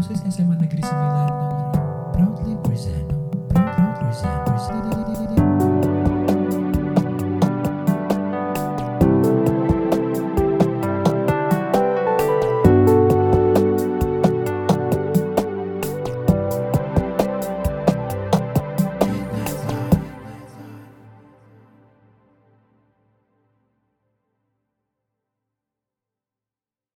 OSIS SMA Negeri 9 Tangerang proudly